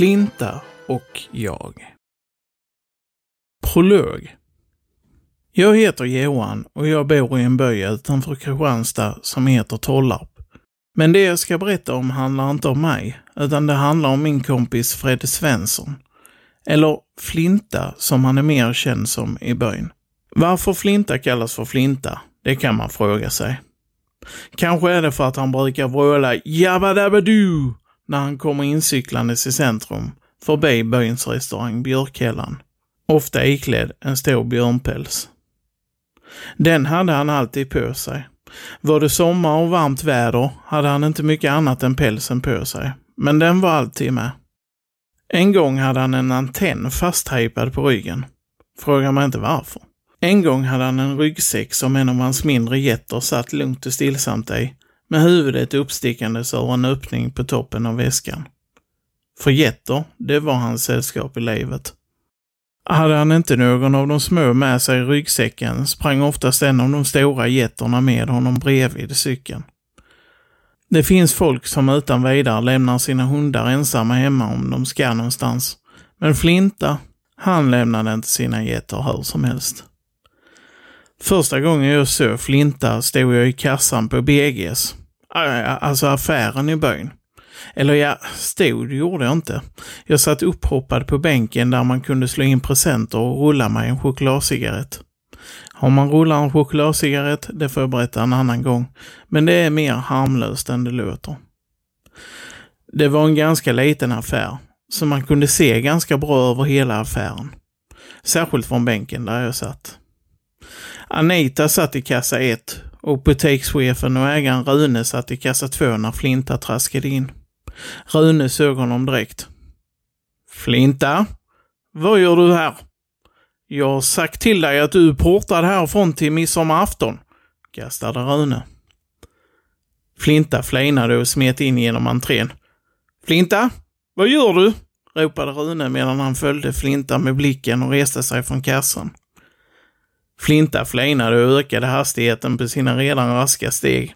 Flinta och jag. Prolog. Jag heter Johan och jag bor i en by utanför Kristianstad som heter Tollarp. Men det jag ska berätta om handlar inte om mig, utan det handlar om min kompis Fred Svensson. Eller Flinta, som han är mer känd som i byn. Varför Flinta kallas för Flinta, det kan man fråga sig. Kanske är det för att han brukar vråla Jabba Dabba Doo när han kommer incyklandes i centrum förbi byns restaurang Björkhällan. Ofta iklädd en stor björnpäls. Den hade han alltid på sig. Var det sommar och varmt väder hade han inte mycket annat än pälsen på sig, men den var alltid med. En gång hade han en antenn fasttejpad på ryggen. Fråga mig inte varför. En gång hade han en ryggsäck som en av hans mindre getter satt lugnt och stillsamt i, med huvudet uppstickandes ur en öppning på toppen av väskan. För getter, det var hans sällskap i livet. Hade han inte någon av de små med sig i ryggsäcken sprang oftast en av de stora getterna med honom bredvid cykeln. Det finns folk som utan vidare lämnar sina hundar ensamma hemma om de ska någonstans. Men Flinta, han lämnade inte sina getter hur som helst. Första gången jag såg Flinta stod jag i kassan på BGs, alltså affären i byn. Eller ja, stod gjorde jag inte. Jag satt upphoppad på bänken där man kunde slå in presenter och rulla mig en chokladcigarett. Har man rullar en chokladcigarett, det får jag berätta en annan gång. Men det är mer harmlöst än det låter. Det var en ganska liten affär, så man kunde se ganska bra över hela affären. Särskilt från bänken där jag satt. Anita satt i kassa 1 och butikschefen och ägaren Rune satt i kassa två när Flinta traskade in. Rune såg honom direkt. Flinta? Vad gör du här? Jag har sagt till dig att du är portad härifrån till midsommarafton, kastade Rune. Flinta flinade och smet in genom entrén. Flinta, vad gör du? ropade Rune medan han följde Flinta med blicken och reste sig från kassan. Flinta flinade och ökade hastigheten på sina redan raska steg.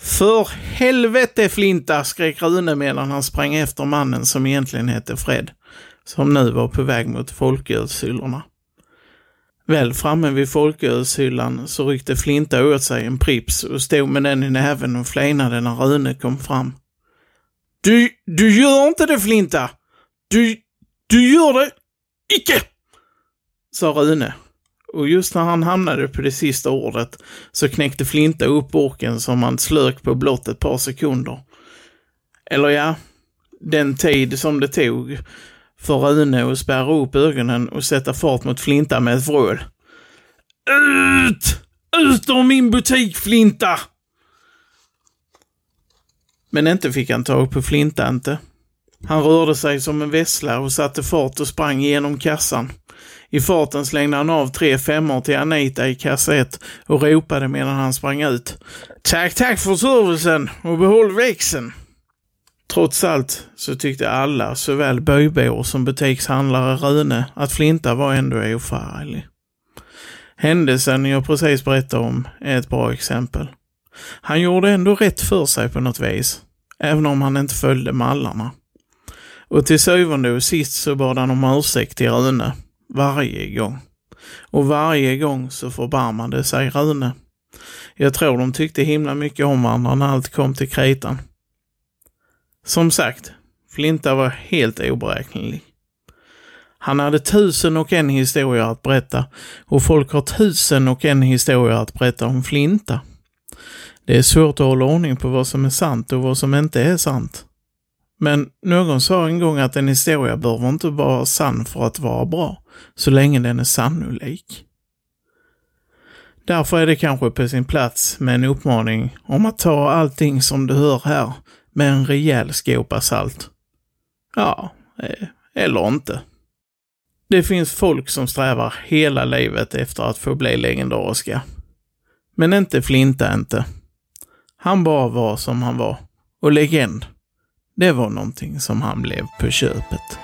För helvete Flinta! skrek Rune medan han sprang efter mannen som egentligen hette Fred, som nu var på väg mot folkölshyllorna. Väl framme vid folkölshyllan så ryckte Flinta åt sig en Prips och stod med den i näven och flinade när Rune kom fram. Du, du gör inte det Flinta! Du, du gör det icke! sa Rune och just när han hamnade på det sista ordet så knäckte Flinta upp orken som han slök på blott ett par sekunder. Eller ja, den tid som det tog för Rune att spärra upp ögonen och sätta fart mot Flinta med ett vrål. Ut! Ut ur min butik, Flinta! Men inte fick han tag på Flinta inte. Han rörde sig som en vessla och satte fart och sprang genom kassan. I farten slängde han av tre femmor till Anita i kassett och ropade medan han sprang ut. Tack, tack för servicen och behåll växeln! Trots allt så tyckte alla, såväl bybor som butikshandlare Rune, att Flinta var ändå oförarglig. Händelsen jag precis berättade om är ett bra exempel. Han gjorde ändå rätt för sig på något vis, även om han inte följde mallarna. Och till syvende och sist så bad han om ursäkt till Rune varje gång. Och varje gång så förbarmade sig Rune. Jag tror de tyckte himla mycket om varandra när allt kom till kritan. Som sagt, Flinta var helt oberäknelig. Han hade tusen och en historier att berätta och folk har tusen och en historier att berätta om Flinta. Det är svårt att hålla ordning på vad som är sant och vad som inte är sant. Men någon sa en gång att en historia behöver inte vara sann för att vara bra, så länge den är sannolik. Därför är det kanske på sin plats med en uppmaning om att ta allting som du hör här med en rejäl skopa salt. Ja, eh, eller inte. Det finns folk som strävar hela livet efter att få bli legendariska. Men inte Flinta inte. Han bara var som han var. Och legend det var någonting som han blev på köpet.